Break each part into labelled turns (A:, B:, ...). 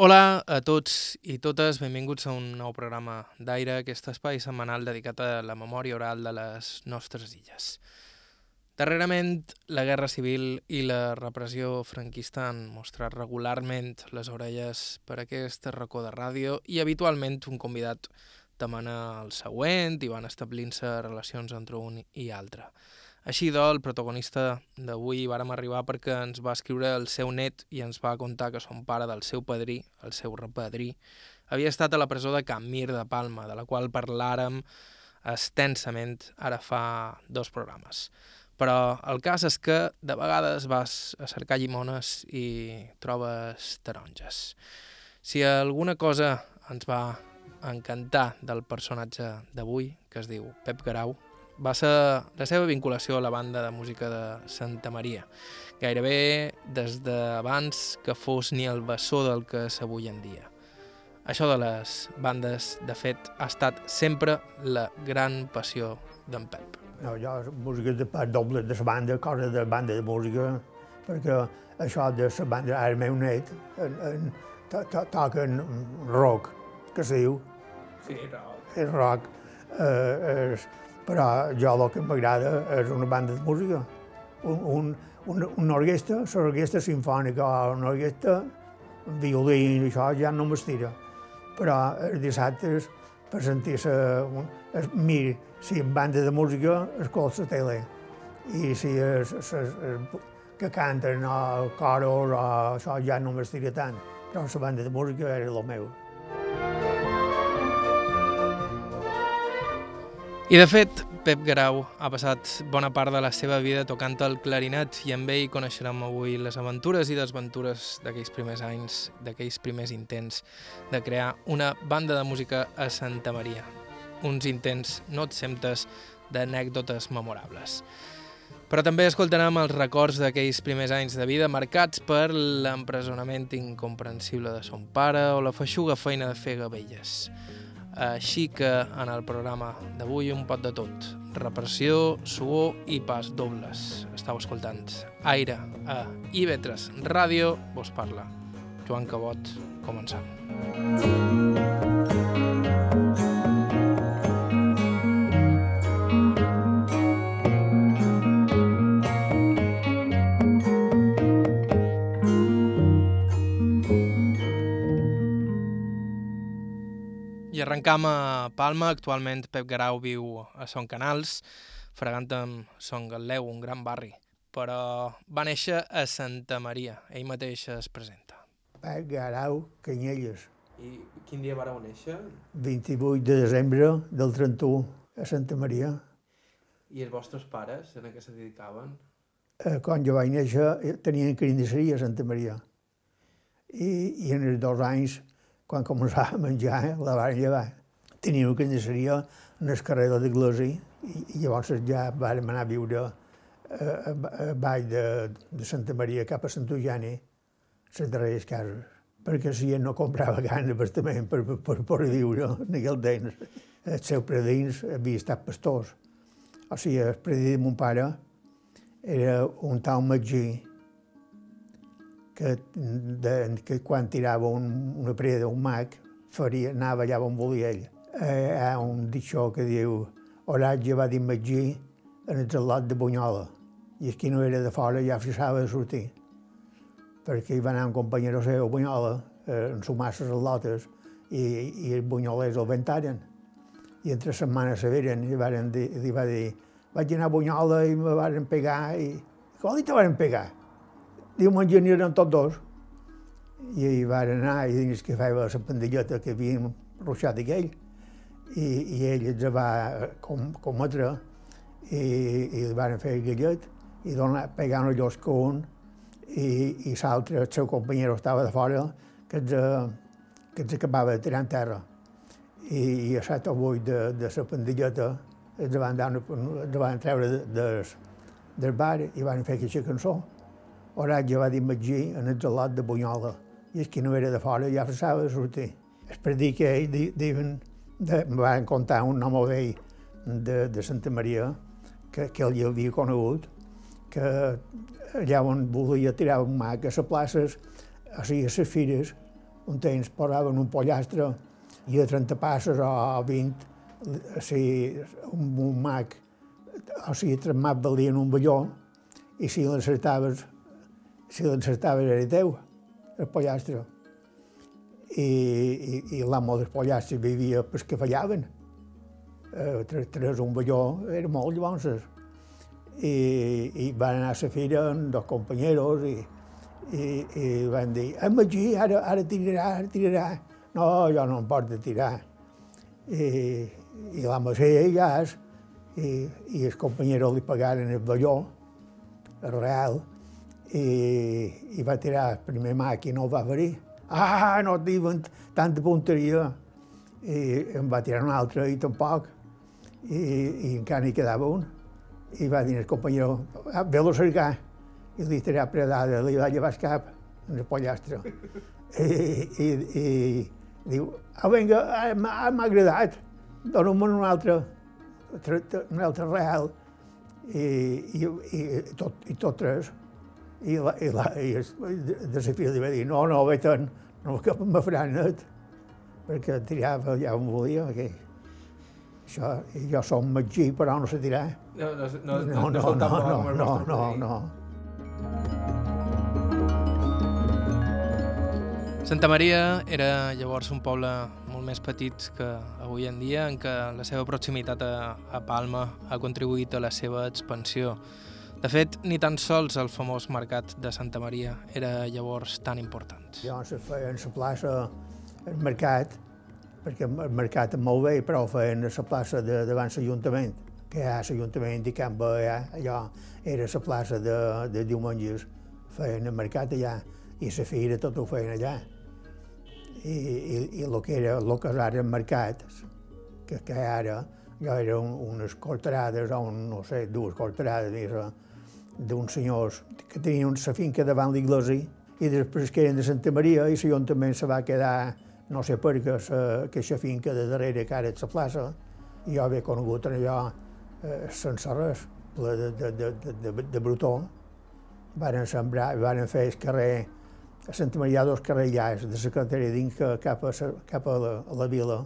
A: Hola a tots i totes, benvinguts a un nou programa d'Aire, aquest espai setmanal dedicat a la memòria oral de les nostres illes. Darrerament, la Guerra Civil i la repressió franquista han mostrat regularment les orelles per aquest racó de ràdio i habitualment un convidat demana el següent i van establint-se relacions entre un i altre. Així doncs, el protagonista d'avui vàrem arribar perquè ens va escriure el seu net i ens va contar que son pare del seu padrí, el seu repadrí, havia estat a la presó de Can Mir de Palma, de la qual parlàrem extensament ara fa dos programes. Però el cas és que de vegades vas a cercar llimones i trobes taronges. Si alguna cosa ens va encantar del personatge d'avui, que es diu Pep Garau, va ser la seva vinculació a la banda de música de Santa Maria, gairebé des d'abans que fos ni el bessó del que és avui en dia. Això de les bandes, de fet, ha estat sempre la gran passió d'en Pep.
B: No, jo, música de part doble de la banda, cosa de banda de música, perquè això de la banda, ara el meu net, en, en, to, to, toquen rock, que es diu.
A: Sí, rock.
B: És rock. Eh, és, però jo el que m'agrada és una banda de música. Un, un, un, una orquestra, l'orquestra sinfònica o una orquestra, violí, això ja no m'estira. Però els dissabtes, per sentir-se... Miri, si en banda de música, escolta la tele. I si és, és, és, que canten o coros o això ja no m'estira tant. Però la banda de música era el meu.
A: I de fet, Pep Garau ha passat bona part de la seva vida tocant el clarinet i amb ell coneixerem avui les aventures i desventures d'aquells primers anys, d'aquells primers intents de crear una banda de música a Santa Maria. Uns intents no exemptes d'anècdotes memorables. Però també escoltarem els records d'aquells primers anys de vida marcats per l'empresonament incomprensible de son pare o la feixuga feina de fer gavelles. Així que en el programa d'avui un pot de tot. Repressió, suor i pas dobles. Estau escoltant Aire a IB3 Ràdio. Vos parla Joan Cabot. Començam. I arrencam a Palma. Actualment Pep Garau viu a Son Canals, fregant amb Son Gatleu, un gran barri. Però va néixer a Santa Maria. Ell mateix es presenta.
B: Pep Garau, Canyelles.
A: I quin dia vareu néixer?
B: 28 de desembre del 31 a Santa Maria.
A: I els vostres pares, en què se dedicaven?
B: Eh, quan jo vaig néixer eh, tenien carnisseria a Santa Maria. I, i en els dos anys, quan començava a menjar, eh, la van llevar. Tenia una carnisseria en el carrer de l'Iglesi i, llavors ja vam anar a viure eh, a, a baix de, de Santa Maria cap a Sant Eugeni, les darreres cases perquè si no comprava gana bastament per, per, per, per viure en aquell temps. Els seus predins havia estat pastors. O sigui, el predí de mon pare era un tal Magí que, de, que quan tirava un, una preda, un mag, faria, anava allà on volia ell. Eh, hi ha un ditxó que diu Oratge va dir Magí en el lot de Bunyola i que no era de fora ja fixava de sortir perquè hi va anar un companyero seu Bunyola, eh, en sumar-se les lotes, i, i els bunyolers el ventaren. I entre setmanes se veren i varen li va dir vaig anar a Bunyola i me varen pegar i... Com li te varen pegar? Diumenge anirem tots dos. I hi van anar i dins que feia la pandilleta que havien ruixat aquell. I, i ell ens va com, cometre i, i li van fer gallet i donar, pegar un llosco un i, i l'altre, el seu company estava de fora, que ens, que ens acabava de tirar en terra. I, i a set o vuit de, de la pandilleta ens van, dar una, ens van treure de, de, del bar i van fer aquesta cançó. Oratge va dir Magí en el gelat de Bunyola i el que no era de fora ja passava de sortir. És per dir que ell, diuen, de, em van contar un home vell de, de Santa Maria que, que ell havia conegut, que allà on volia tirar un mag, a les places, o sigui, a les fires, un temps posaven un pollastre i a 30 passes o 20 si un, un mag o sigui, tremat valien un balló i si l'encertaves si l'encertaves era teu, el pollastre. I, i, i l'amo dels pollastres vivia pues, que fallaven. Eh, tres, tres un balló era molt llavors. I, i van anar a la fira amb dos companyeros i, i, i van dir, en Magí, ara, ara tirarà, ara tirarà. No, jo no em porto tirar. I, i l'amo sí, ja és, i, i els companyeros li pagaren el balló, el real, i, i va tirar el primer mac i no el va ferir. Ah, no et diuen tanta punteria. I em va tirar un altre i tampoc. I, i encara n'hi quedava un. I va dir el companyero, ah, ve-lo cercar. I li tirà predada, li va llevar el cap en el pollastre. I, i, i diu, ah, vinga, ah, m'ha agradat, dona'm un altre un altre real i, i, i, tot, i tot tres. I, la, i, la, i de la filla li va dir, no, no, ve tant, no, que me farà net, perquè tirava ja on volia, que això, jo som magí, però no sé tirar.
A: No, no, no,
B: no, no, no, no, no, no, no.
A: Santa Maria era llavors un poble molt més petits que avui en dia, en què la seva proximitat a, a Palma ha contribuït a la seva expansió. De fet, ni tan sols el famós mercat de Santa Maria era llavors tan important.
B: Llavors es feia en la plaça el mercat, perquè el mercat molt bé, però feien la plaça de, davant l'Ajuntament, que ha l'Ajuntament i Can Baia, allò era la plaça de, de diumenges, feien el mercat allà, i la fira tot ho feien allà i, i, i el que era el que ara mercat, que, que ara ja eren unes corterades, o un, no sé, dues corterades d'uns senyors que tenien una finca davant l'església i després que eren de Santa Maria i l'Ajuntament se va quedar, no sé per què, aquesta finca de darrere que ara és la plaça, i jo havia conegut allò eh, sense res, ple de, de, de, de, de, de brutó. Varen sembrar, varen fer el carrer a Santa Maria dos carrers de carretera d'Inca cap, a, cap a, la, a la vila.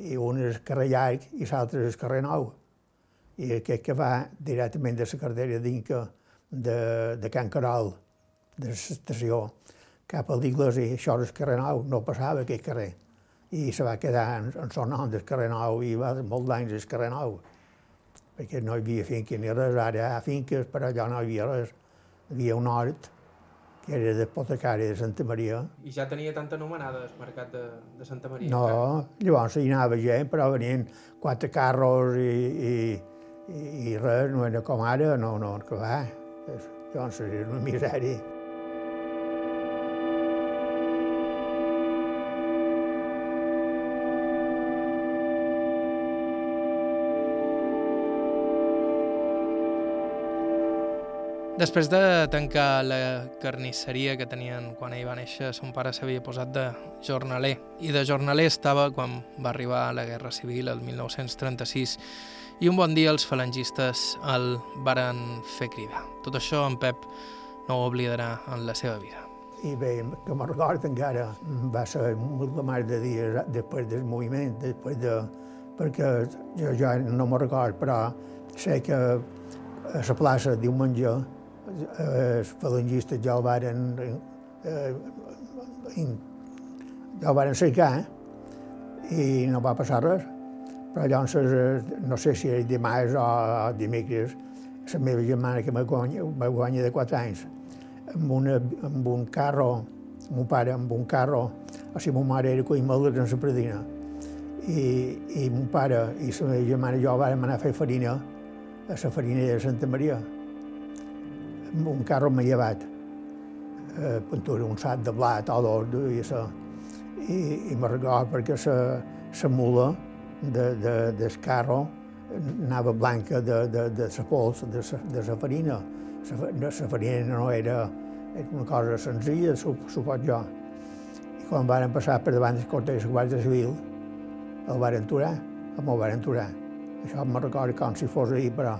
B: I un és el carrer llarg i l'altre és el carrer nou. I aquest que va directament de la carretera d'Inca de, de Can Carol, de l'estació, cap a l'Iglesia, això el carrer nou, no passava aquest carrer. I se va quedar en, en son nom del carrer nou i va molt d'anys el carrer nou, perquè no hi havia finques ni res, ara hi ha finques, però allà no hi havia res. Hi havia un hort, que era d'apotecari de Santa Maria.
A: I ja tenia tanta anomenada el mercat de, de Santa Maria?
B: No, que... llavors hi anava gent, però venien quatre carros i, i, i, res, no era com ara, no, no, que va. Llavors era una misèria.
A: Després de tancar la carnisseria que tenien quan ell va néixer, son pare s'havia posat de jornaler. I de jornaler estava quan va arribar la Guerra Civil, el 1936, i un bon dia els falangistes el varen fer cridar. Tot això en Pep no ho oblidarà en la seva vida.
B: I bé, que me'n record encara, va ser molt la mar de dies després del moviment, després de... perquè jo ja no me'n record, però sé que a la plaça diumenge els falangistes ja el varen, eh, ja el varen cercar i no va passar res. Però llavors, eh, no sé si dimarts o dimecres, la meva germana que me guanya, de 4 anys, amb, una, amb un carro, mon pare amb un carro, o sigui, mon mare era coimalda en la predina, i, i mon pare i la meva germana i jo vam anar a fer farina a la farinera de Santa Maria, un carro m'ha llevat, eh, un sac de blat o dos, i, sa, i, i me recordo perquè la, la de, de, carro anava blanca de, de, de la pols, de de la farina. La, farina no era, era una cosa senzilla, supos jo. I quan van passar per davant del cortès de la Guàrdia Civil, el van aturar, el m'ho van aturar. Això me'n recordo com si fos ahir, però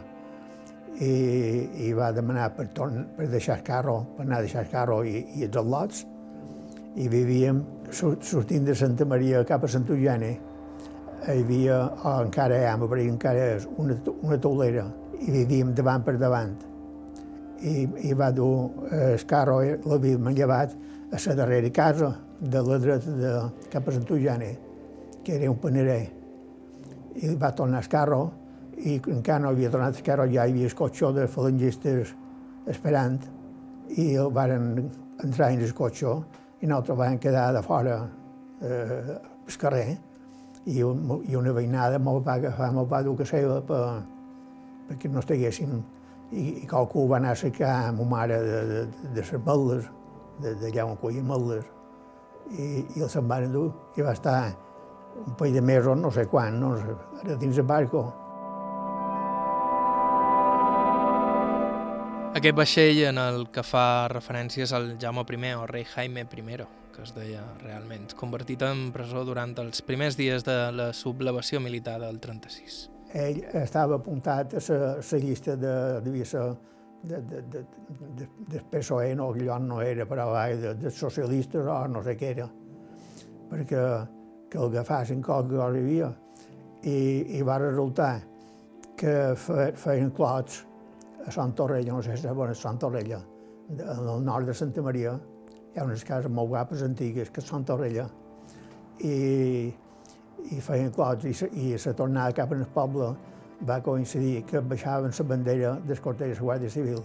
B: i, i va demanar per, torn, per deixar el carro, per anar a deixar el carro i, i els al·lots, i vivíem sortint de Santa Maria cap a Sant Eugeni, hi havia, o encara hi ha, però encara és, una, una taulera, i vivíem davant per davant. I, i va dur el carro, l'havíem llevat a la darrera casa, de la dreta de, cap a Sant que era un panerer. I va tornar el carro, i encara no havia tornat el carro, ja hi havia el cotxe de falangistes esperant, i el varen entrar en el cotxe, i nosaltres vam quedar de fora eh, al carrer i, un, i una veïnada me'l va agafar, me'l va dur a seva per, perquè no estiguéssim i, i qualcú va anar a secar a ma mare de, de, de les meles, d'allà on coïa meles, i, i el se'n van endur i va estar un parell de mesos, no sé quan, no sé, era dins el barco,
A: Aquest vaixell en el que fa referències al Jaume I o rei Jaime I, que es deia realment, convertit en presó durant els primers dies de la sublevació militar del 36.
B: Ell estava apuntat a la llista de, devia ser, de, de, de, de, PSOE, no, allò no era, però de, de socialistes o no sé què era, perquè que el agafassin qualque cosa hi havia. I, i va resultar que feien clots a Sant Torrella, no sé si és Sant Torrella, al nord de Santa Maria, hi ha unes cases molt guapes antigues, que Sant Torrella, i, i feien clots, i, i la tornada cap al poble va coincidir que baixaven la bandera del cortell de la Guàrdia Civil.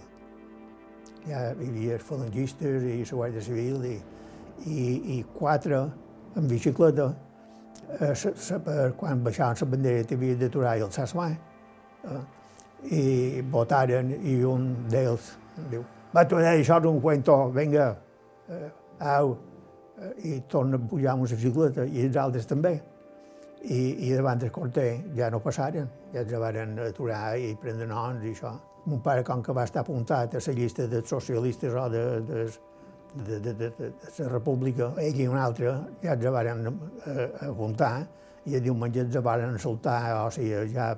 B: Ja hi havia falangistes i la Guàrdia Civil i, i, i quatre en bicicleta, eh, sa, sa, quan baixaven la bandera t'havia d'aturar i alçar la mà. Eh, i votaren i un d'ells diu, va, tu això és un cuento, vinga, au, eh, i torna a pujar amb la bicicleta, i els altres també. I, i davant del corter ja no passaren, ja els van aturar i prendre noms i això. Mon pare, com que va estar apuntat a la llista dels socialistes o de, de, de, de, de, de, de la república, ell i un altre ja els van eh, apuntar i el diumenge els van insultar, o sigui, ja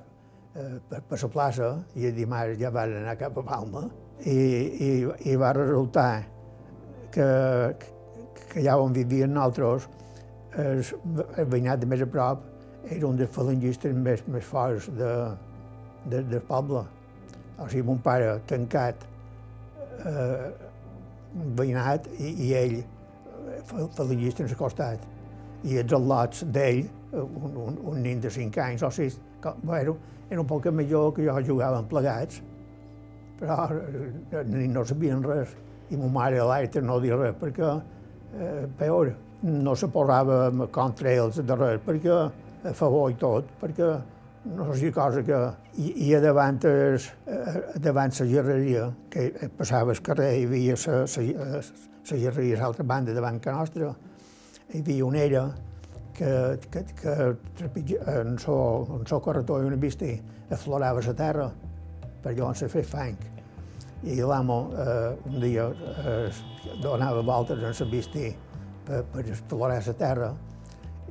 B: Eh, per, per la plaça i el dimarts ja van anar cap a Palma i, i, i va resultar que, que allà on vivien nosaltres, el, el veïnat de més a prop era un dels falangistes més, més forts de, de, del poble. O sigui, mon pare tancat, eh, veïnat, i, i ell falangista el costat. I els al·lots d'ell, un, un, un nin de 5 anys o 6, bueno, era un poc millor que jo jugàvem plegats, però eh, no sabien res. I ma mare l'altre no dir res, perquè, eh, peor, no se posava contra ells de res, perquè a favor i tot, perquè no sé cosa que... I, i davant, es, a davant la gerreria, que passava el carrer, hi havia la gerreria a l'altra banda davant que nostra, hi havia una era que, que, que en so, en so corretor una vista aflorava la terra per llavors se fer fang. I l'amo eh, un dia eh, donava voltes en la vista per, per aflorar la terra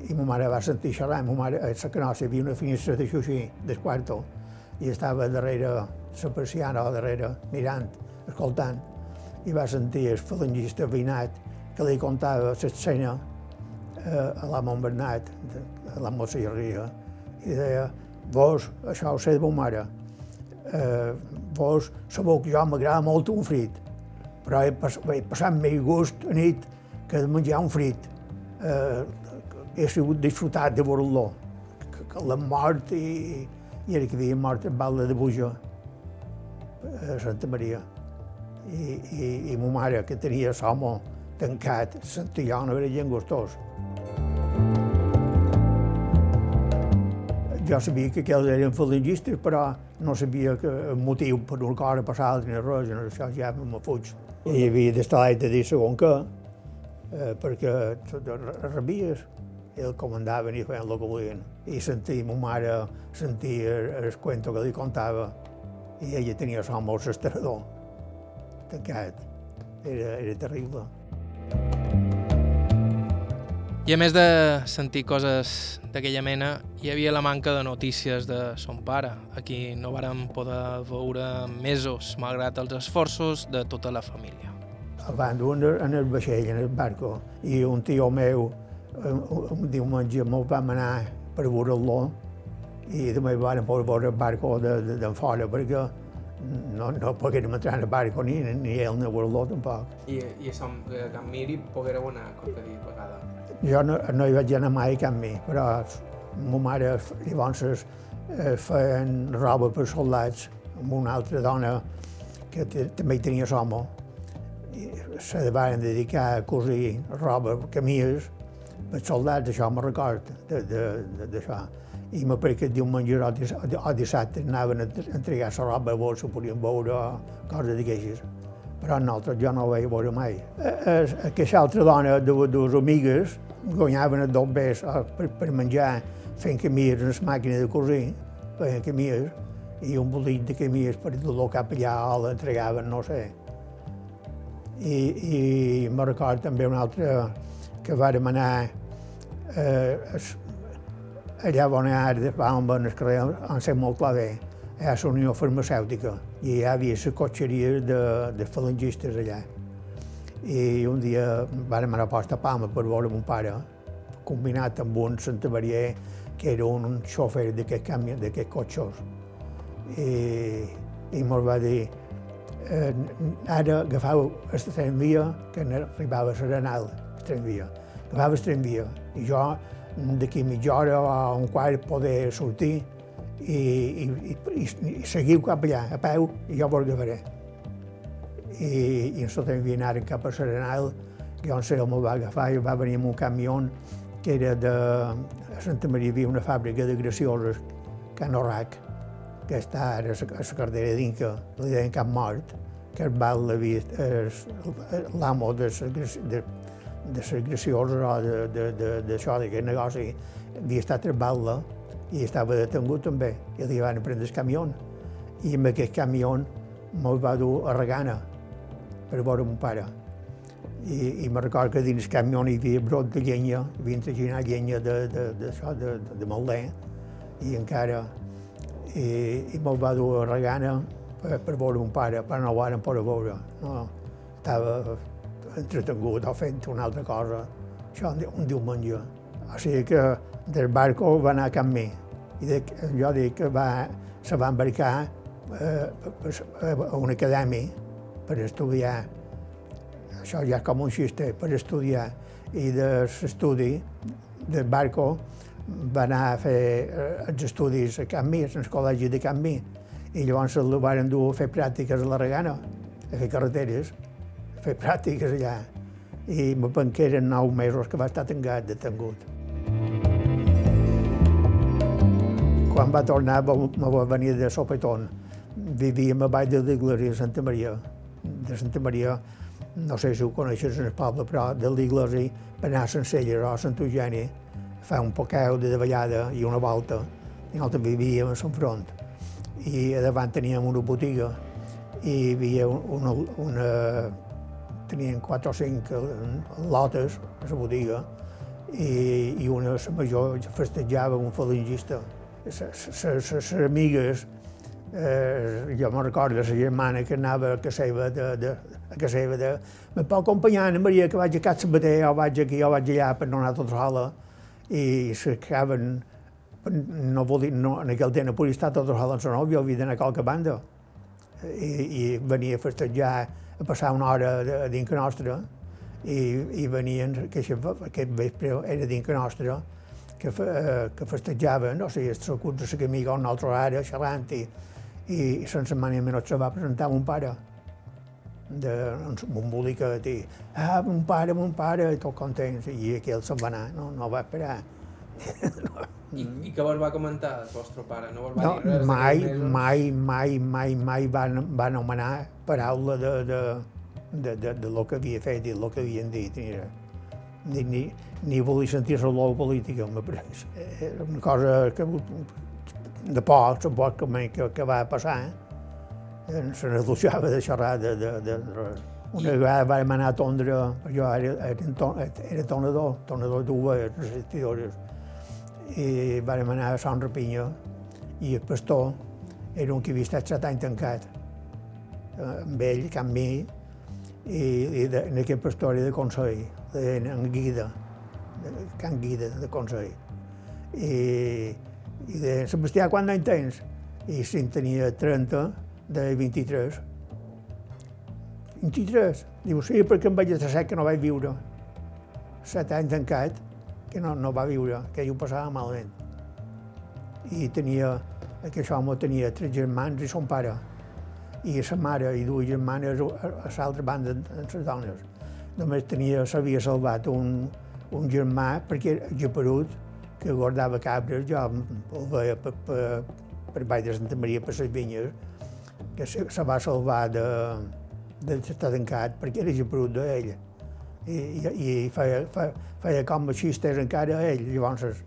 B: i ma mare va sentir xerrar, ma mare, a la canossa hi havia una finestra de xuxí del quarto i estava darrere la persiana o darrere mirant, escoltant, i va sentir el falangista veïnat que li contava l'escena eh, a la Montbernat, a la Mosserria, i deia, vos, això ho sé de ma mare, eh, vos sabeu que jo m'agrada molt un frit, però he, pas, he passat més gust a nit que de menjar un frit. Eh, he sigut disfrutat de veure-lo, que, que la mort i, i era que havia mort en Balda de Buja, a Santa Maria. I, i, i ma mare, que tenia l'home tancat, sentia jo no era gent gustós. Jo sabia que aquells eren falangistes, però no sabia que el motiu per una cosa per l'altra ni res, no, això ja me fuig. I havia d'estar allà de dir segon què, eh, perquè rebies, el comandaven i feien el que volien. I sentia ma mare, sentia el, el cuento que li contava, i ella tenia el molt sestrador, tancat. Era, era terrible.
A: I a més de sentir coses d'aquella mena, hi havia la manca de notícies de son pare, a qui no vàrem poder veure mesos, malgrat els esforços de tota la família.
B: van dur en el vaixell, en el barco, i un tio meu, un, un diumenge, mos vam anar per veure-lo, i també van poder veure el barco de, de, de fora, perquè no, no poguérem entrar en el barco ni, ni ell ni veure-lo tampoc.
A: I, i som, a Can Miri poguéreu anar qualque dia vegada?
B: Jo no, no hi vaig anar mai a Can Mi, però ma mare llavors eh, feien roba per soldats amb una altra dona que també hi tenia l'home i se van dedicar a cosir roba, camies, per soldats, això me record d'això. I me pareix que diumenge o, o dissabte anaven a entregar la roba a bolsa, podien veure coses d'aquestes. Però nosaltres jo no ho vaig veure mai. Aquesta altra dona de dues amigues guanyaven dos bes per, per menjar fent camies en la màquina de cosir, feien camies, i un bolit de camies per dur-lo cap allà o l'entregaven, no sé. I, i me record també un altre que vàrem anar eh, allà on ara vam en el carrer en ser molt clavé, a la Unió Farmacèutica, i hi havia la cotxeria de, de falangistes allà. I un dia vàrem anar a Posta Palma per veure mon pare, combinat amb un Santa Maria que era un, xofer d'aquest camió, d'aquest cotxos. I, i mos va dir, eh, ara agafau el tramvia que arribava a Serenal, el tramvia. Agafava el tramvia i jo d'aquí mitja hora o un quart poder sortir i, i, i, i, i seguiu cap allà, a peu, i jo vos agafaré. I, i sota tramvia anaren cap a Serenal, que on sé, me'l va agafar i va venir amb un camió que era de... A Santa Maria havia una fàbrica de gracioses, Can Orrac, que està ara a la cartera d'Inca, li deien Cap Mort, que el val l'amo de, de, de les gracioses o d'això, d'aquest negoci, havia estat a Batla i estava detengut també, i li van prendre el camió. I amb aquest camió me'l va dur a Regana per veure mon pare. I, i me recordo que dins el camió hi havia brot de llenya, havien traginat llenya de, de, de, de, de, de molder, i encara i, i me'l va dur a Regana per, per veure mon pare, però no ho varen poder veure. No, estava entretengut o fent una altra cosa, això un diumenge. O sigui que del barco va anar a Can Mi. I de, jo dic que va, se va embarcar eh, a una acadèmia per estudiar. Això ja com un xiste, per estudiar. I de l'estudi del barco va anar a fer els estudis a Can Mi, al col·legi de Can Mi. I llavors el van dur a fer pràctiques a la Regana, a fer carreteres fer pràctiques allà. I me penso que eren nou mesos que va estar tancat, detengut. Quan va tornar, me va venir de Sopetón. Vivíem a Vall de l'Iglesia, a Santa Maria. De Santa Maria, no sé si ho coneixes en el poble, però de l'Iglesia per anar a Sencelles o a Sant Eugeni, fa un poqueu de davallada i una volta. Nosaltres vivíem a Sant Front. I davant teníem una botiga i hi havia una, una tenien quatre o cinc lotes a la botiga i, i una, la major, festejava un falangista. Les amigues, eh, jo me'n recordo, la germana que anava a casa seva de, de, a casa seva de me pot acompanyar, Anna Maria, que vaig a Cat Sabater, o vaig aquí, o vaig allà per no anar tota sola, i s'acaben, no volia, no, en aquell temps no podia estar tota sola amb la nòvia, havia d'anar a qualque banda, i, i venia a festejar a passar una hora de, dintre nostra i, i venien, que aquest vespre era dintre nostra, que, eh, que festejaven, no sé, el trecut de la camiga o un altre ara, xerrant, i, i, i sense mani menys se va presentar mon pare de un bolica de dir, ah, mon pare, mon pare, i tot content, i aquell se'n va anar, no, no va esperar.
A: I, I què vos va comentar el vostre pare? No va
B: no,
A: dir res?
B: Mai, mai, mai, mai, mai va, va anomenar paraula de, de, de, de, de lo que havia fet i el que havien dit. Ni, ni, ni volia sentir la lou política, me pareix. Era una cosa que de poc, de poc que, que, que va passar, eh? se n'adossava de xerrar de, de, de, de una vegada vam anar a tondre, jo era, era, era tonador, tonador d'uva, resistidores, i vam anar a Sant Rapinya, i el pastor era un que havia estat set anys tancat, amb ell, amb mi, i, i de, en aquest pastori de Consell, en Guida, de Can Guida de Consell. I, i de Sebastià, quant d'any tens? I si en tenia 30, de 23. 23? Diu, sí, perquè em vaig estressar que no vaig viure. Set anys tancat, que no, no va viure, que ell ho passava malament. I tenia, aquest home tenia tres germans i son pare. I sa mare i dues germanes a, l'altra banda, amb les dones. Només tenia, s'havia salvat un, un germà perquè geperut, que guardava cabres, jo el veia per, per, per Vall de Santa Maria, per les vinyes, que se, se va salvar de, d'estar tancat perquè era geperut d'ell. I, i, feia, feia, feia com xistes encara a ell, llavors,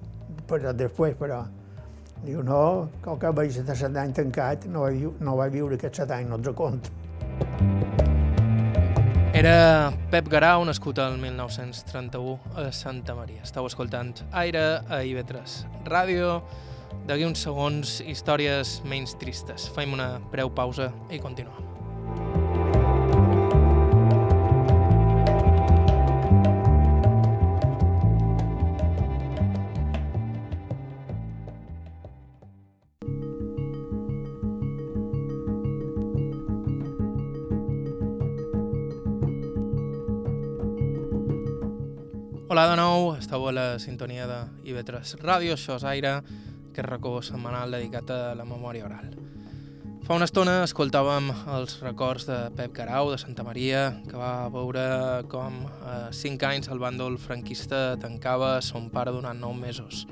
B: però després, però, diu, no, com que vaig estar set anys tancat, no va, no va viure aquests set anys, no ens compte.
A: Era Pep Garau, nascut el 1931 a Santa Maria. Estau escoltant Aire a IB3 Ràdio. D'aquí uns segons, històries menys tristes. Fem una breu pausa i continuem. Esteu a la sintonia de IB3 Ràdio, això és Aire, que és racó setmanal dedicat a la memòria oral. Fa una estona escoltàvem els records de Pep Garau, de Santa Maria, que va veure com a 5 anys el bàndol franquista tancava son pare durant 9 mesos.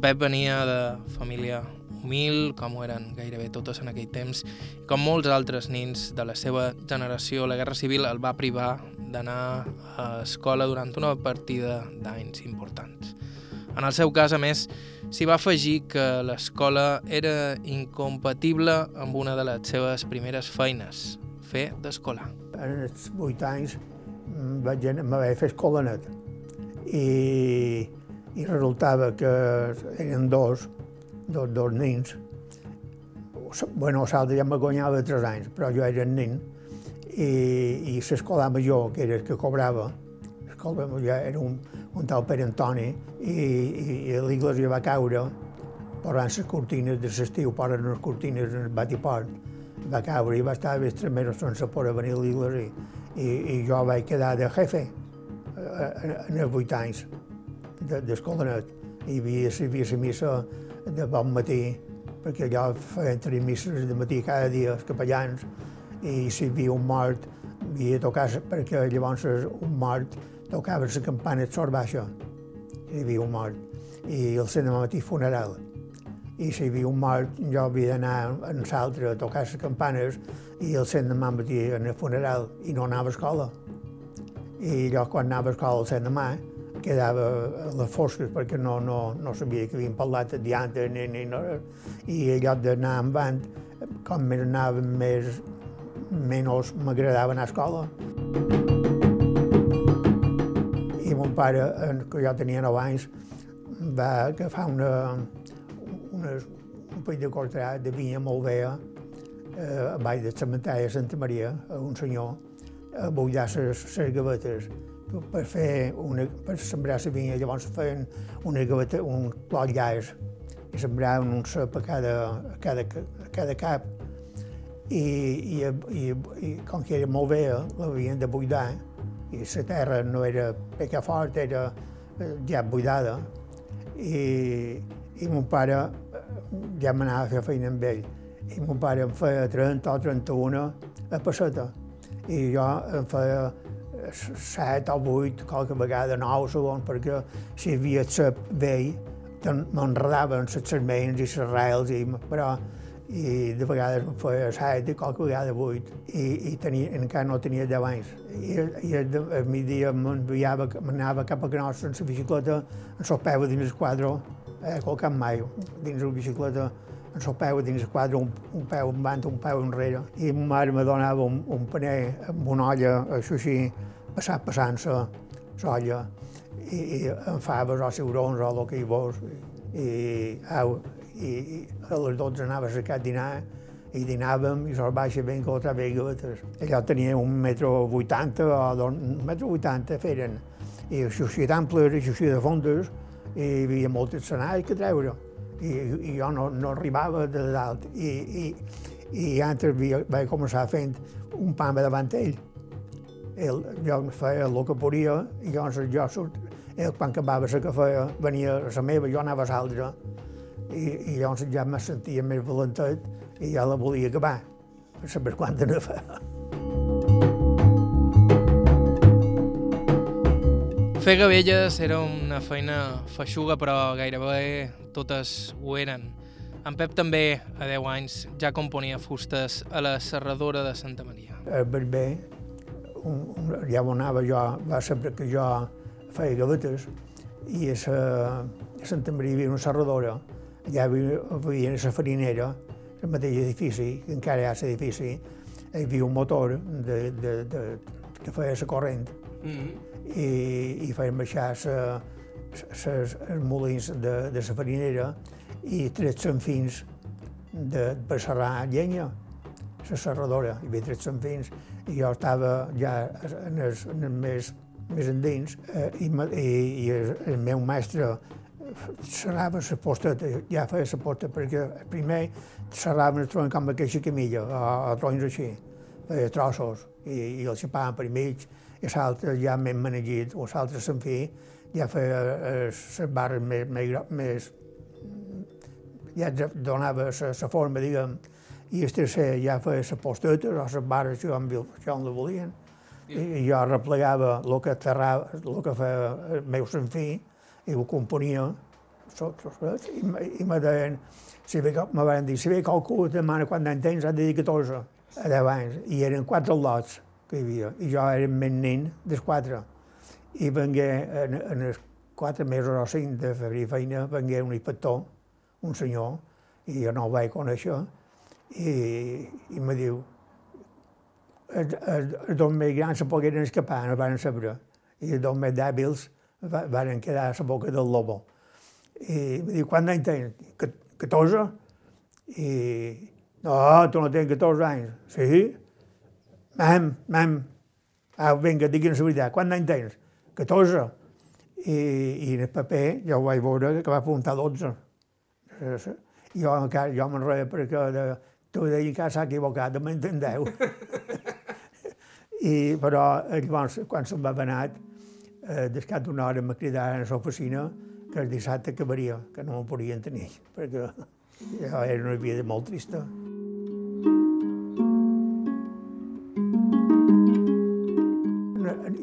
A: Pep venia de família humil, com ho eren gairebé totes en aquell temps, com molts altres nins de la seva generació, la Guerra Civil el va privar d'anar a escola durant una partida d'anys importants. En el seu cas, a més, s'hi va afegir que l'escola era incompatible amb una de les seves primeres feines, fer d'escolar.
B: En els vuit anys vaig anar a fer escolanet i, i resultava que eren dos, dos, dos nins. Bueno, l'altre ja me guanyava tres anys, però jo era nen i, i l'escola major, que era el que cobrava, l'escola major era un, un tal Pere Antoni, i, i, i l'església va caure, posant les cortines de l'estiu, posen les cortines en el batiport, va caure i va estar més tres mesos sense poder venir a l'església. I, I jo vaig quedar de jefe en els vuit anys d'escolanet. I havia, havia la missa de bon matí, perquè allò feien tres misses de matí cada dia, els capellans, i si hi havia un mort, havia tocar, perquè llavors un mort tocava la campana de sort baixa, hi havia un mort, i el de matí funeral. I si hi havia un mort, jo havia d'anar en l'altre a tocar les campanes i el cent de matí en el funeral, i no anava a escola. I jo quan anava a escola el cent de mà, quedava a les fosques perquè no, no, no sabia que havien parlat de dianta ni, ni no, i en lloc d'anar en vant, com més anava més, menys m'agradava anar a escola. I mon pare, que jo tenia 9 anys, va agafar una, una, un pell de cortrat de vinya molt vea eh, a baix del cementari de Santa Maria, a un senyor, a buidar les gavetes per fer una, per sembrar la vinya. Llavors feien una gaveta, un clot llaç i sembraven un cep a cada, a cada, a cada cap. I, i, i, i com que era molt vella, l'havien de buidar i la terra no era peca fort, era ja buidada. I, i mon pare ja m'anava a fer feina amb ell. I mon pare em feia 30 o 31 a passeta i jo em feia 7 o 8, qualque vegada 9 segons, perquè si hi havia cep vell, m'enredaven les serments i les rels, i, però i de vegades em feia 7 i qualque vegada 8 i, i tenia, encara no tenia 10 anys. I, i a migdia m'enviava, m'anava cap a Canós en la bicicleta, el peu dins el quadre, eh, qual camp mai, dins la bicicleta, el peu dins el quadre, un, un peu en un peu enrere. I ma mare me donava un, un paner amb una olla, això així, passat passant-se l'olla, i, i amb faves o ciurons o el que hi vols. I, au, i, i a les 12 anava a cercar dinar i dinàvem i se'ls baixa ben que altra vegada. Allò tenia un metro vuitanta o dos, un metro vuitanta feren. I així d'amples, així de fondes, i hi havia moltes escenaris que treure. I, i jo no, no arribava de dalt. I, i, i antes vaig començar fent un pam davant ell. Ell, jo feia el que podia i llavors jo surt, ell quan acabava la que feia venia a la meva, jo anava a l'altra i, i llavors ja me sentia més valentet i ja la volia acabar, per saber quant ne fa.
A: Fer gavelles era una feina feixuga, però gairebé totes ho eren. En Pep també, a 10 anys, ja componia fustes a la serradora de Santa Maria.
B: El barber, un, un, ja on anava jo, va saber que jo feia gavetes, i a, sa, a Santa Maria hi havia una serradora, ja hi havia la farinera, el mateix edifici, que encara hi ha l'edifici, hi havia un motor de, de, de, que feia la corrent mm -hmm. i, i feien baixar els molins de, de la farinera i tres fins de, per serrar llenya, la serradora, hi havia tres fins, i jo estava ja en el, en el més, més endins, eh, i, i, i el, el meu mestre serrava la posteta, ja feia la posteta, perquè primer serraven el tronc amb aquesta camilla, a, a troncs així, feia trossos, i, i els xapaven per mig, i l'altre ja més manegit, o l'altre se'n fi, ja feia eh, les barres més, més, més ja donava la forma, diguem, i tercer ja feia les postetes o les que jo en la volien. I, jo replegava el que terrava, el que feia el meu senfí, i ho componia, i, i me deien, si ve, me van dir, si ve qualcú demana quant d'any tens, ha de dir 14, a 10 anys, i eren quatre lots que hi havia, i jo era més nen dels quatre. I vengué, en, en els quatre mesos o cinc de febrer feina, vengué un inspector, un senyor, i jo no el vaig conèixer, i, i me diu, els, els, dos més grans se pogueren escapar, no van saber, i els dos més dèbils van quedar a la boca del lobo. I me diu, quant anys tens? 14? I, no, tu no tens 14 anys. Sí? Mam, mam, ah, vinga, digui'ns la veritat, quant anys tens? 14. I, i en el paper ja ho vaig veure que va apuntar 12. Jo encara, jo me'n reia perquè de, tu deia que s'ha equivocat, de m'entendeu. I, però llavors, quan se'n va venat, eh, descat d'una hora me cridaven a l'oficina que el dissabte acabaria, que no me'n podien tenir, perquè ja era una vida molt trista.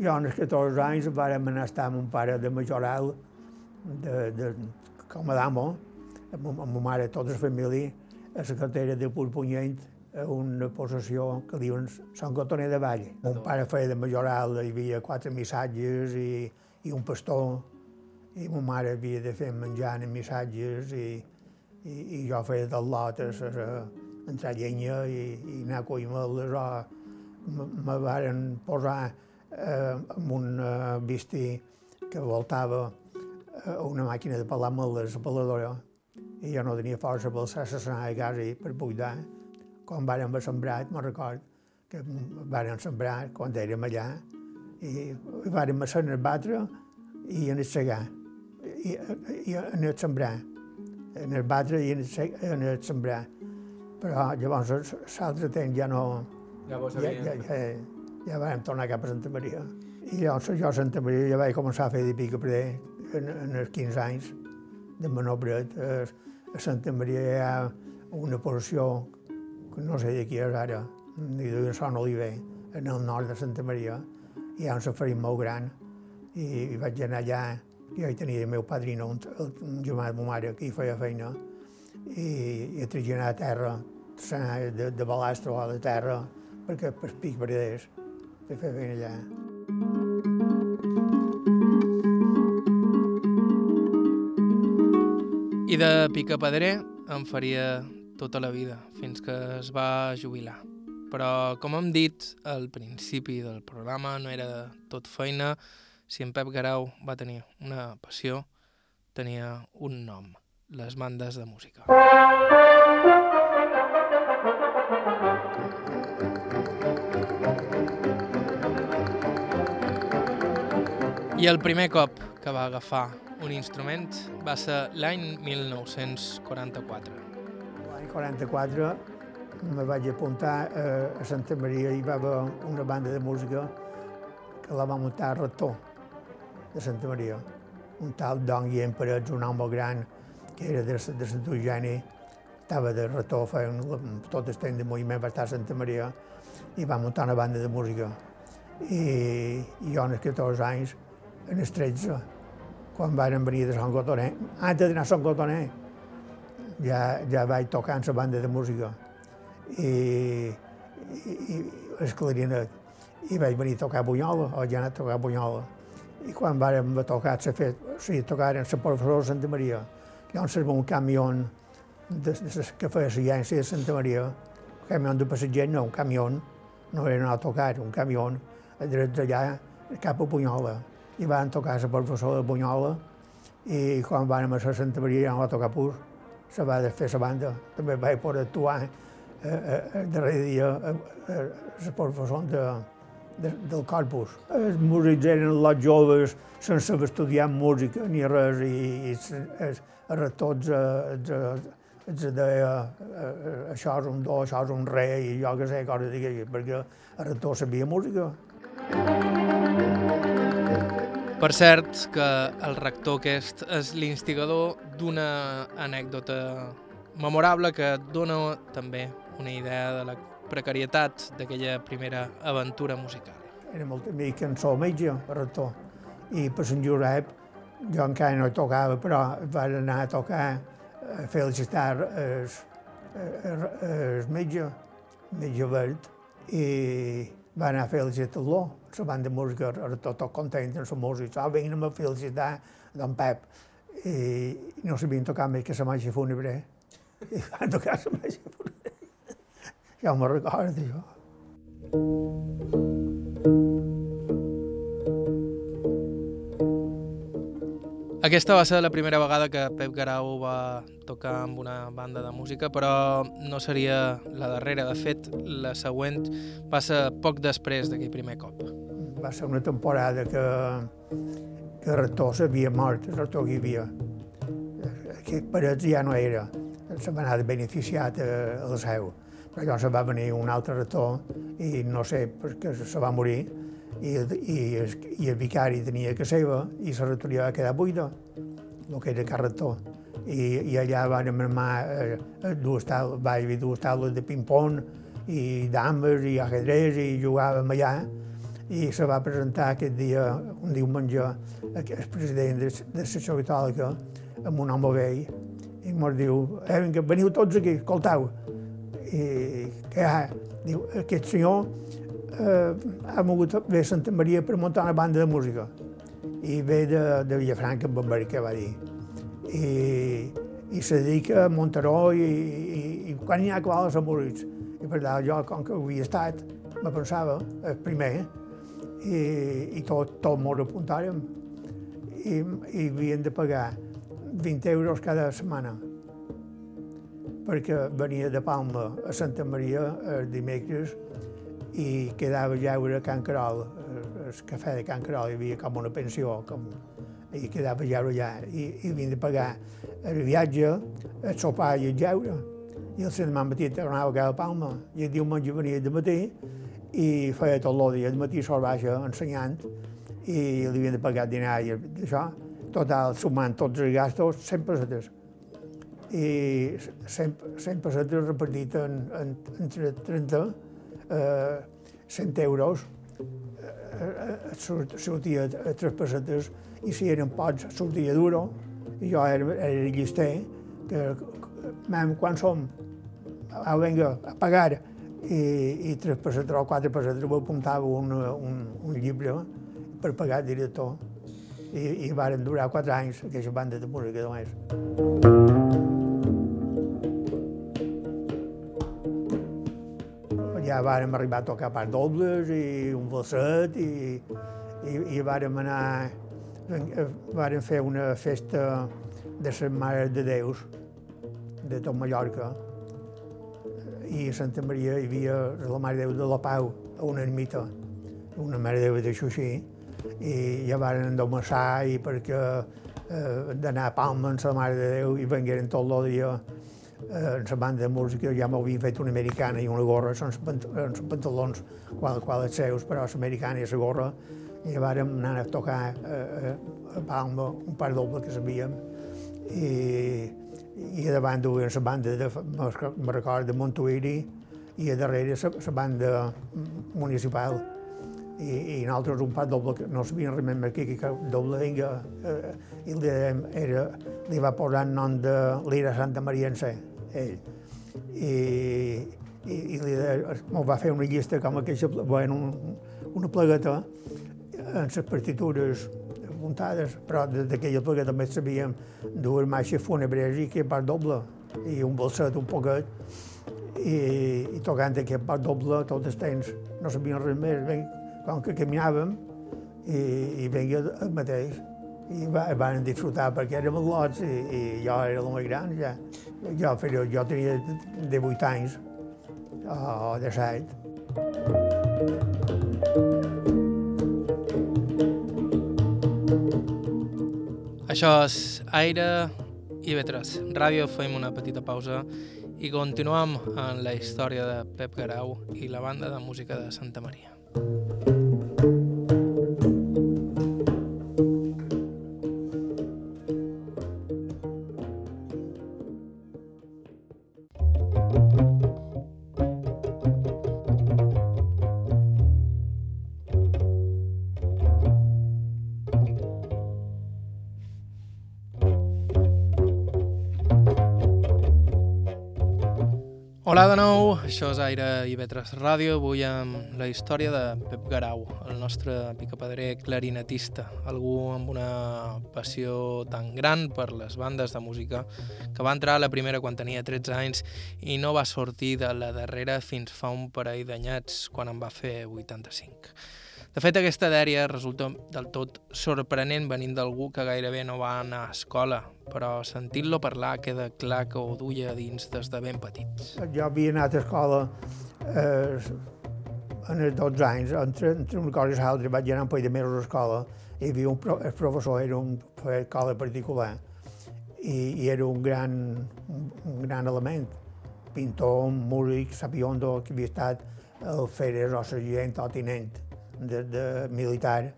B: Jo, als 14 anys, vàrem anar a estar amb un pare de Majoral, de, de, com a damo, amb, amb ma mare, tota la família, a la cartera de Purpunyent, a una possessió que diuen Sant Cotoner de Vall. Mon pare feia de majoral, hi havia quatre missatges i, i un pastor, i ma mare havia de fer menjar en missatges i, i, i jo feia del lot a, a, a entrar llenya i, i anar a coimeles o me varen posar eh, amb un eh, que voltava eh, una màquina de pelar meles, la peladora, i jo no tenia força per alçar la sana de casa i per buidar. Quan vàrem sembrat, me'n record, que vàrem sembrar quan érem allà, i, i vàrem a el batre i en el segar, i, i en el sembrar, en el batre i en el, en el sembrar. Però llavors l'altre temps ja no...
A: Ja, ja,
B: ja, ja, ja vam tornar cap a Santa Maria. I llavors jo a Santa Maria ja vaig començar a fer de pica per en, en els 15 anys de Manobret. A, a Santa Maria hi ha una porció que no sé de qui és ara, ni de Son Oliver, en el nord de Santa Maria. Hi ha un safarit molt gran i, vaig anar allà, jo hi tenia el meu padrino, un, un germà de ma mare, que hi feia feina, i, i a traginar a terra, de, de balastre o de terra, perquè per pic verders, per fer feina allà.
A: I de picapedrer en faria tota la vida, fins que es va jubilar. Però, com hem dit al principi del programa, no era tot feina. Si en Pep Garau va tenir una passió, tenia un nom, les bandes de música. I el primer cop que va agafar un instrument va ser l'any 1944.
B: L'any 44 me vaig apuntar a Santa Maria i va haver una banda de música que la va muntar rector de Santa Maria, un tal Don Guillem Parets, un home gran que era de, de Sant Eugeni, estava de rector, feia tot el temps de moviment, va estar a Santa Maria i va muntar una banda de música. I, i jo, als 14 anys, en els 13, quan varen venir de Sant Cotoner, antes d'anar a Sant Cotoner, ja, ja vaig tocar en la banda de música. I, i, i el clarinet. I vaig venir a tocar a Bunyola, o ja anat a tocar a Bunyola. I quan vàrem tocar, se fet, o sigui, tocar en la professora de Santa Maria, llavors un camió de, de, que feia l'agència de Santa Maria, un camió de passatgers, no, un camió, no era anar a tocar, un camió, dret d'allà cap a Bunyola i van tocar la professora de Bunyola i quan van a la Santa Maria tocar pur, se va fer la banda. També vaig poder actuar eh, eh, el darrer dia a, a, a la professora de, de, del corpus. Els músics eren els joves sense saber estudiar música ni res i, i els tots els, deia això és un do, això és un re i jo que sé, coses d'aquelles, perquè el rector sabia música.
A: Per cert, que el rector aquest és l'instigador d'una anècdota memorable que dona també una idea de la precarietat d'aquella primera aventura musical.
B: Era molt amic en sol metge, el rector, i per Sant Josep jo encara no tocava, però vaig anar a tocar, a felicitar el, el, el metge, el metge verd, i va anar a felicitar-lo, la banda de música, era tot, content amb la música, ah, vinguin a felicitar don Pep, i no sabien tocar més que la marxa fúnebre, i van tocar la marxa fúnebre. Ja me'n recordo, jo.
A: Aquesta va ser la primera vegada que Pep Garau va tocar amb una banda de música, però no seria la darrera. De fet, la següent va ser poc després d'aquell primer cop.
B: Va ser una temporada que, que rector s'havia mort, que hi havia. Aquest Parets ja no era, se va anar beneficiat a, a la seu. Però llavors va venir un altre rector i no sé, perquè se va morir, i, i, i el vicari tenia que seva i la rectoria va quedar buida, el que era carretó. I, i allà van armar eh, dues taules, va haver dues taules de ping-pong i dames i ajedrez i jugàvem allà i se va presentar aquest dia, un diumenge, el president de, de Secció Catòlica amb un home vell i ens diu, eh, vinga, veniu tots aquí, escoltau. I què hi ha? Diu, aquest senyor eh, ha mogut a Santa Maria per muntar una banda de música i ve de, de Villafranca, en Bambarí, que va dir. I, i se dedica a Montaró i, i, i quan n'hi ha quals a músics. I per tant, jo, com que havia estat, me pensava, el primer, i, i tot, tot molt apuntàrem. I, I havien de pagar 20 euros cada setmana perquè venia de Palma a Santa Maria el dimecres i quedava a jaure a Can Carol, el cafè de Can Carol, hi havia com una pensió, com, i quedava a jaure allà, i, i havien de pagar el viatge, el sopar i el jaure. I el setmà matí tornava a cada Palma, i el diumenge venia de matí, i feia tot el dia, de matí sol baixa ensenyant, i li havien de pagar dinar i això, total, sumant tots els gastos, 100 pessetes. I 100, 100 pessetes repartit en, en, entre 30 eh, 100 euros eh, eh sortia a tres pessetes i si eren pocs sortia duro i jo era, era llister que, mam, quan som? Ah, vinga, a pagar. I, i tres pessetes o quatre pessetes apuntava un, un, un llibre per pagar el director. I, i varen durar quatre anys aquesta banda de música només. Ja vàrem arribar a tocar part dobles i un falset i, i, i vàrem anar, vàrem fer una festa de les Mares de Déus de tot Mallorca. I a Santa Maria hi havia la Mare Déu de la Pau, a una ermita, una Mare Déu de Xuxí, i ja van endomassar i perquè eh, d'anar a Palma amb la Mare de Déu i vengueren tot el dia eh, en la banda de música ja m'havien fet una americana i una gorra, són els pantalons qual, qual els seus, però l'americana i la gorra, i vàrem anar a tocar eh, a Palma un par doble que sabíem, i, i a davant duien la banda, de, me recordo, de Montuiri, i a darrere la banda municipal. I, i nosaltres un pas doble, no sabíem res més que, que doble vinga, eh, i li, era, li va posar el nom de l'Ira Santa Maria en ser ell. I, i, i m'ho va fer una llista com aquesta, bueno, un, una plegueta en les partitures apuntades, però d'aquella plegueta també sabíem dues marxes fúnebres i que part doble, i un bolset un poquet, i, i tocant aquest part doble tot el temps. No sabíem res més, ben, com que caminàvem, i, i veia el mateix i va, van disfrutar perquè érem lots i, i jo era el més gran ja. Jo, però jo tenia 18 anys o de 7.
A: Això és Aire i Vetres. Ràdio, fem una petita pausa i continuem en la història de Pep Garau i la banda de música de Santa Maria. Hola de nou, això és Aire i Vetres Ràdio, avui amb la història de Pep Garau, el nostre picapedrer clarinetista, algú amb una passió tan gran per les bandes de música que va entrar a la primera quan tenia 13 anys i no va sortir de la darrera fins fa un parell d'anyats quan en va fer 85. De fet, aquesta dèria resulta del tot sorprenent venint d'algú que gairebé no va anar a escola, però sentint-lo parlar queda clar que ho duia dins des de ben petits.
B: Jo havia anat a escola eh, en els 12 anys, entre, entre una cosa i l'altra vaig anar un parell de mesos a escola. Hi havia un el professor, era un escola particular i, i era un gran, un gran element, pintor, músic, sapiondo, que havia estat el Feres o sergent o tinent de, de militar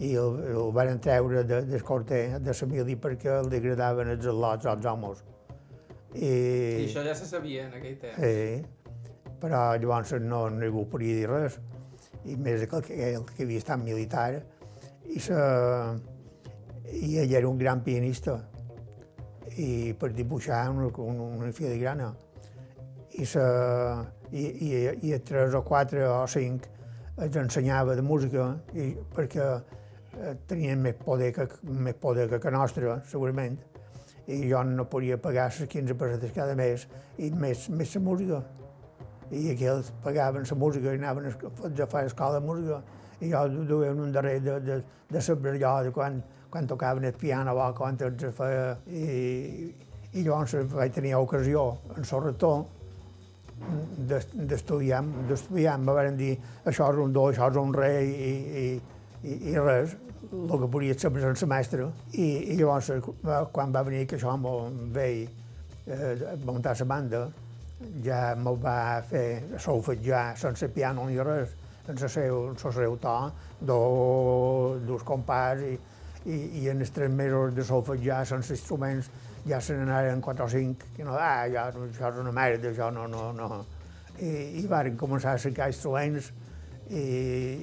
B: i el, el van treure de, del corter de la mili perquè li agradaven els al·lots als homes.
A: I, I això ja se sabia en aquell temps.
B: Sí, però llavors no, ningú podia dir res. I més que el que, el que havia estat militar. I, sa, I ell era un gran pianista. I per dibuixar una, una, una filigrana. I, sa, i, i, i tres o quatre o cinc ens ensenyava de música i perquè eh, tenien més poder que, més poder que, que nostra, segurament, i jo no podia pagar les 15 pessetes cada mes i més, més la música. I aquells pagaven la música i anaven a fer escola de música i jo duia un darrer de, de, de saber allò de quan, quan tocaven el piano o quan ens feia... I, i llavors vaig tenir ocasió en Sorretó d'estudiar, d'estudiar, me van dir això és un do, això és un re i, i, i, i res, el que podia saber el semestre. I, i llavors, quan va venir que això m'ho veia eh, muntar la banda, ja m'ho va fer solfejar sense piano ni res, sense seu, sense seu to, do, dos compàs i, i, i en els tres mesos de solfejar sense instruments ja se n'anaren quatre o cinc, que no, ah, ja, això és una merda, això no, no, no. I, i van començar a cercar instruments i,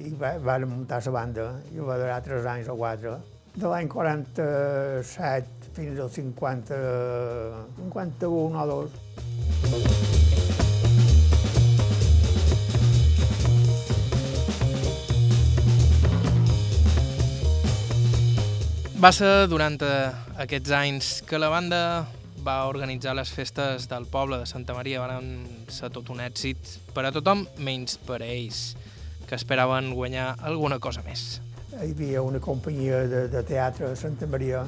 B: i van muntar la banda, i va durar tres anys o quatre. De l'any 47 fins al 50, 51 o 2.
A: Va ser durant eh, aquests anys que la banda va organitzar les festes del poble de Santa Maria. Van ser tot un èxit per a tothom, menys per a ells, que esperaven guanyar alguna cosa més.
B: Hi havia una companyia de, de teatre a Santa Maria,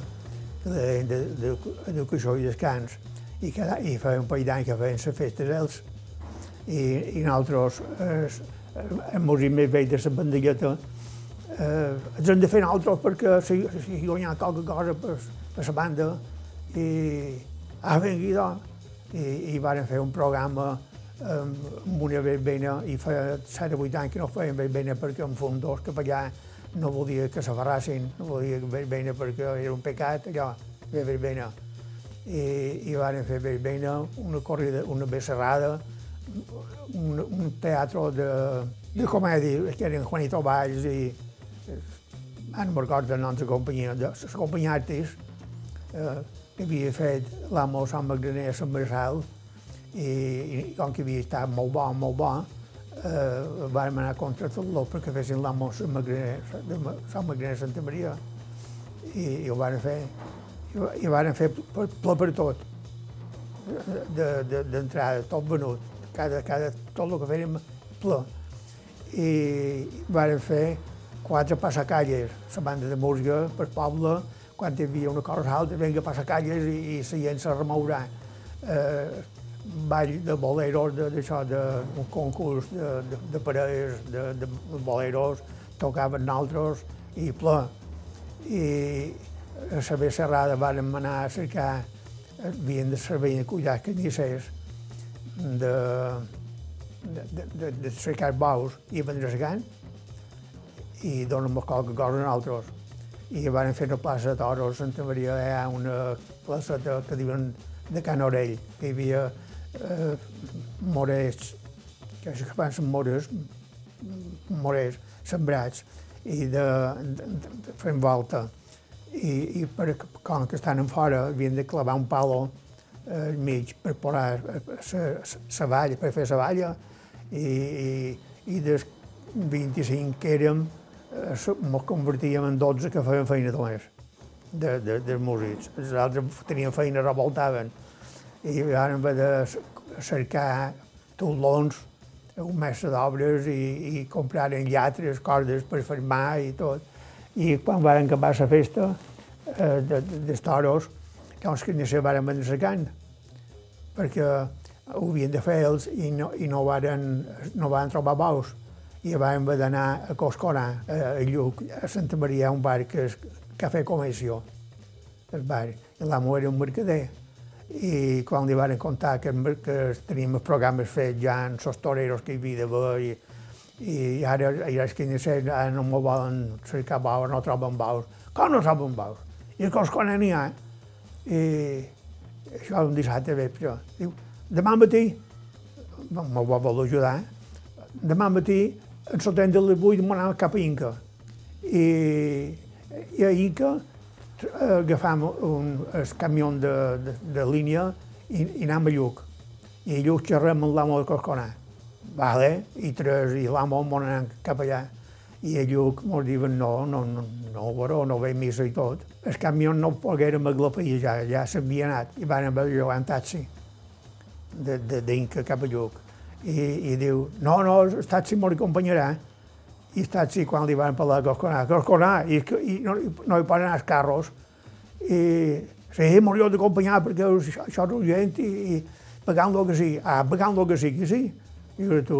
B: d'educació i descans, i, cada, i feia un parell d'anys que feien les festes ells. I, i nosaltres, el músic més vell de la bandelleta, eh, ens hem de fer nosaltres perquè si, si guanyar qualque cosa per, per la banda i ha vengut i, i van fer un programa amb una verbena i feia 7 o 8 anys que no feien verbena perquè en fum dos capellà no volia que s'aferrassin, no volia verbena perquè era un pecat allò, fer verbena. I, i van fer verbena, una corrida, una becerrada, un, un teatre de, de comèdia, que eren Juanito Valls i ara no me'n recordo el nom de la companyia, de la companyia Artis, eh, que havia fet l'amo Sant Magdalena a Sant Marçal, i, i com que havia estat molt bo, molt bo, eh, vam anar contra tot l'or perquè fessin l'amo Sant Magdalena de Santa Maria, i, i ho van fer, i, i van fer ple per, per tot, d'entrada, de, de, tot venut, cada, cada, tot el que fèiem ple. I van fer quatre passacalles, la banda de música per poble, quan hi havia una cosa alta, vinga passacalles i, i la gent se remourà. Eh, ball de boleros, d'això, d'un concurs de, de, de parelles, de, de boleros, tocaven nosaltres i ple. I a la serrada vàrem anar a cercar, havien de servir de collar canyissers, de, de, de, de, de cercar baus i vendre gant, i donen qualque cosa a nosaltres. I van fer una plaça de toros, Santa Maria hi ha una de, que diuen de Can Orell, que hi havia eh, morers, que es fan mores, morers sembrats, i de, de, de fent volta. I, i per, com que estan en fora, havien de clavar un palo eh, al mig per posar la valla, per fer la valla, i, i, i des 25 que érem, ens convertíem en 12 que feien feina només, de, de, de músics. Els altres tenien feina, revoltaven. I vam haver de cercar taulons, un mestre d'obres i, i compraren llatres, cordes per fermar i tot. I quan van acabar la festa eh, de, de, dels toros, doncs que se van vendre secant, perquè ho havien de fer ells i no, i no, varen, no van trobar bous i vam haver d'anar a Coscorà, a Lluc, a Santa Maria, un bar que és Cafè Comissió, el bar. I l'amo era un mercader. I quan li van contar que, que teníem els programes fets ja en els toreros que hi havia d'haver i, i ara, i els que ara no m'ho volen cercar baus, no troben baus. Com no troben baus? I a Coscorà n'hi ha. I això un dissabte vespre. Diu, demà matí, m'ho va ajudar, demà matí el tren de les 8 m'anava cap a Inca. I, i a Inca agafam un, el camió de, de, de línia i, i anem a Lluc. I a Lluc xerrem amb l'amo de Cosconà. Vale? I tres i l'amo m'ho anem cap allà. I a Lluc mos diuen no, no, no, no, però no ve missa i tot. El camió no poguérem aglapir ja, ja s'havia anat i van haver de llogar un taxi d'Inca cap a Lluc i, i diu, no, no, el taxi m'ho acompanyarà. I el taxi, quan li van parlar a Cosconà, Cosconà, i, i no, no hi poden els carros, i sí, m'ho de d'acompanyar perquè això, això és urgent i, i pagant el que sigui. Ah, pagant el que sigui, sí. I jo, tu,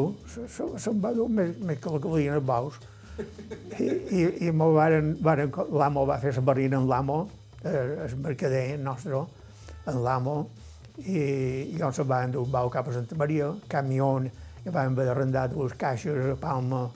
B: se'm va dur més, més que la que volien els baus. I, i, i varen, varen, l'amo va fer la barrina amb l'amo, eh, el mercader nostre, en l'amo, i llavors se van dur bau cap a Santa Maria, camió, i vam haver d'arrendar dues caixes a Palma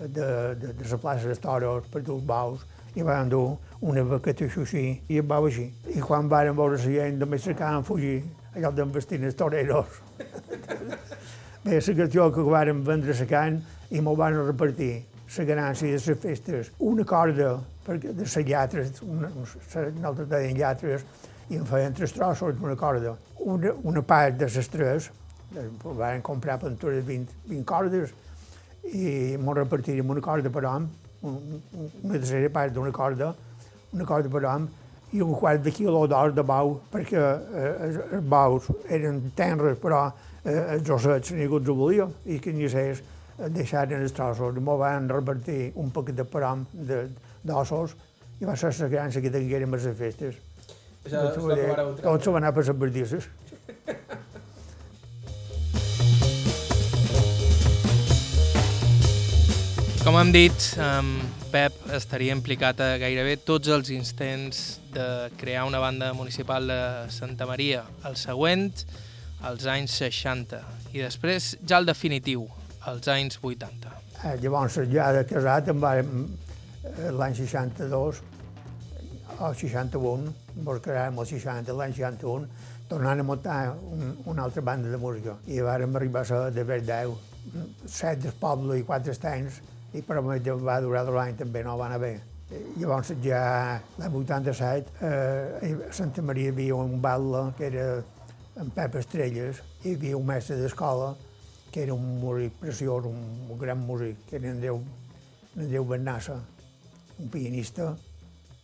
B: de, de, de la plaça de Toros per dur baus, i van dur una vaqueta així, i el bau així. I quan van veure la gent, només cercaven fugir, allò d'envestir els toreros. Bé, la qüestió que vam vendre la can i m'ho van repartir, la ganància de les festes. Una corda perquè de les llatres, una, nosaltres deien llatres, i em feien tres trossos d'una corda. Una, una part de les tres, van comprar per de 20, 20 cordes, i m'ho repartíem una corda per hom, una tercera part d'una corda, una corda per hom, i un quart de quilo d'or de bau, perquè eh, els baus eren tenres, però eh, els ossets ningú els volia, i que ni ses deixaren els trossos. M'ho van repartir un paquet de per hom d'ossos, i va ser la gran que tinguérem a les festes.
C: Això és la mare ultra.
B: Tot s'ho va anar per les bardisses.
A: Com Com hem dit, um, Pep estaria implicat a gairebé tots els instants de crear una banda municipal de Santa Maria. El següent, als anys 60, i després ja el definitiu, als anys 80.
B: Eh, llavors, ja de casat, em va, eh, l'any 62, o 61, ens quedàrem el 60, l'any 61, tornant a muntar un, una altra banda de música. I vàrem arribar a ser de Verdeu, set del poble i quatre estanys, i però va durar dos anys també, no va anar bé. Llavors ja l'any 87 eh, a Santa Maria hi havia un batle que era en Pep Estrelles, hi havia un mestre d'escola que era un músic preciós, un, un gran músic, que era Andreu, Andreu Bernassa, un pianista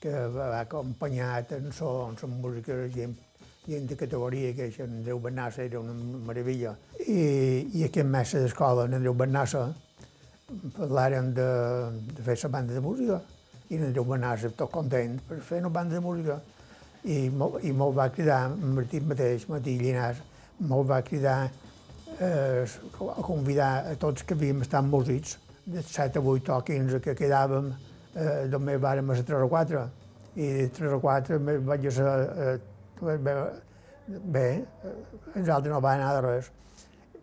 B: que va acompanyat en so, en música gent, gent de categoria, que en Andreu Bernassa era una meravella. I, i aquest mestre d'escola, en Andreu Bernassa, parlàrem de, de fer la banda de música i en Andreu Bernassa tot content per fer una banda de música i, i me'l va cridar, Martí mateix, Martí Llinàs, me'l va cridar eh, a convidar a tots que havíem estat músics, de 7 a 8 o 15 que quedàvem, eh, només vàrem a 3 o 4, i de 3 o 4 vaig ser, eh, bé, bé, els altres no van anar de res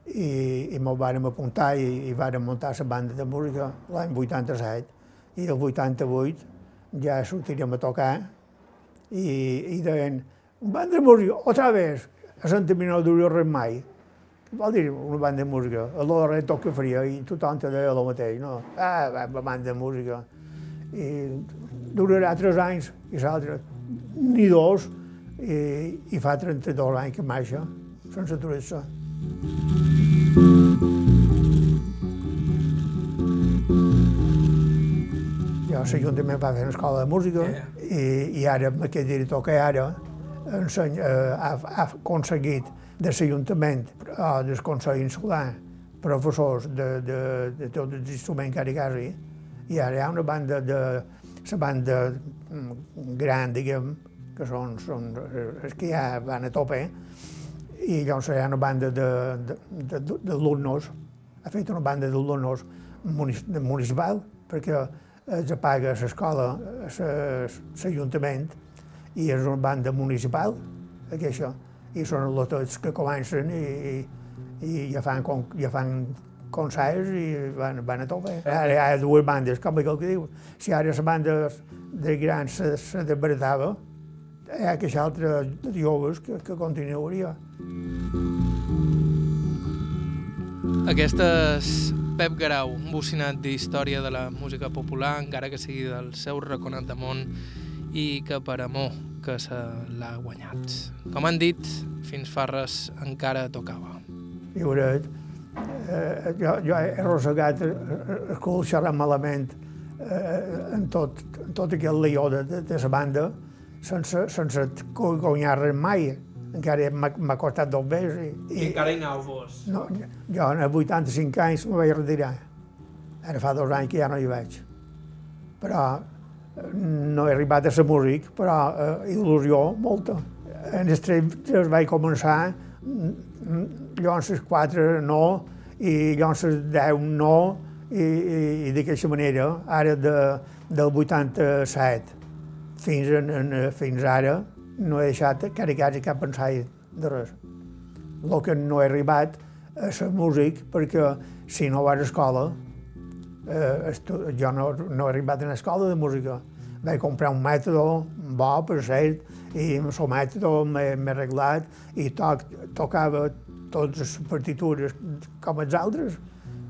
B: i, i me'l vàrem apuntar i, i vàrem muntar la banda de música l'any 87 i el 88 ja sortirem a tocar i, i deien banda de música, otra vez, a Santa Mina no duria res mai. Vol dir una banda de música? A l'hora tot que faria i tothom te deia el mateix, no? Ah, banda de música. I durarà tres anys i l'altre ni dos i, i fa 32 anys que marxa sense aturar-se. Jo a l'Ajuntament va fer una escola de música i, i ara amb aquest director que ara ensenya, eh, ha, ha aconseguit de l'Ajuntament o del Consell Insular professors de, de, de tots els instruments que ara quasi i ara hi ha una banda de la banda mm, gran, diguem, que són, són els que ja van a tope, i llavors hi ha una banda d'alumnos, ha fet una banda d'alumnos municipal, perquè es paga a l'escola, l'Ajuntament, i és una banda municipal, aquesta, i són els que comencen i, i, i ja fan, ja fan concerts i van, van a tope. Ara hi ha dues bandes, com el que diu. Si ara la banda de grans se, se desbaratava, hi ha aquesta altra de joves que, que continuaria.
A: Aquestes Pep Garau, un bocinat d'història de la música popular, encara que sigui del seu raconat de món i que per amor que se l'ha guanyat. Com han dit, fins fa res encara tocava.
B: Veureu, eh, jo, jo he arrossegat el cul xerrant malament eh, en, tot, en tot aquest lió de, de, de la banda sense, sense guanyar res mai encara m'ha costat dos
C: bé. I, I, I encara hi aneu vos?
B: No, jo a 85 anys me vaig retirar. Ara fa dos anys que ja no hi vaig. Però eh, no he arribat a ser músic, però eh, il·lusió molta. En els tres vaig començar, els quatre no, i els deu no, i, i, i d'aquesta manera, ara de, del 87 fins, en, en, fins ara, no he deixat quasi, quasi cap ensaig de res. El que no he arribat a ser músic, perquè si no vas a escola, eh, jo no, no he arribat a escola de música. Vaig comprar un mètode bo, per cert, i amb el mètode m'he arreglat i toc, tocava totes les partitures com els altres,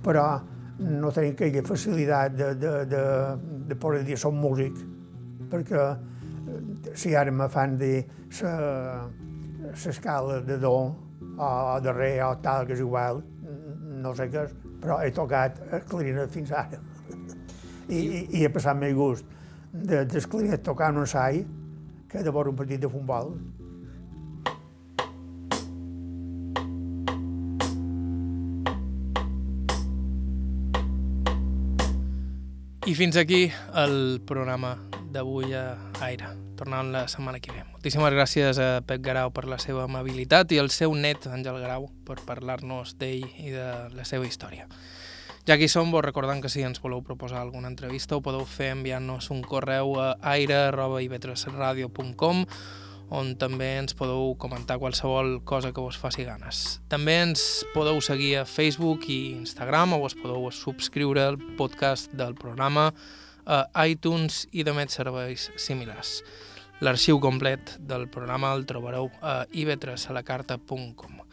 B: però no tenia aquella facilitat de, de, de, de poder dir som músic, perquè si ara me fan dir l'escala de do o de re o tal, que és igual, no sé què és, però he tocat el clarinet fins ara. I, i, i he passat més gust de, del clarinet tocar un ensai que de veure un partit de futbol.
A: I fins aquí el programa d'avui a Aire. Tornant la setmana que ve. Moltíssimes gràcies a Pep Garau per la seva amabilitat i al seu net, Àngel Garau, per parlar-nos d'ell i de la seva història. Ja que som, vos recordem que si ens voleu proposar alguna entrevista ho podeu fer enviant-nos un correu a aire.ivetresradio.com on també ens podeu comentar qualsevol cosa que vos faci ganes. També ens podeu seguir a Facebook i Instagram o vos podeu subscriure al podcast del programa a iTunes i de més serveis similars. L'arxiu complet del programa el trobareu a ivetresalacarta.com.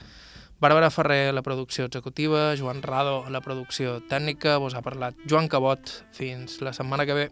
A: Bàrbara Ferrer, la producció executiva, Joan Rado, la producció tècnica, vos ha parlat Joan Cabot. Fins la setmana que ve.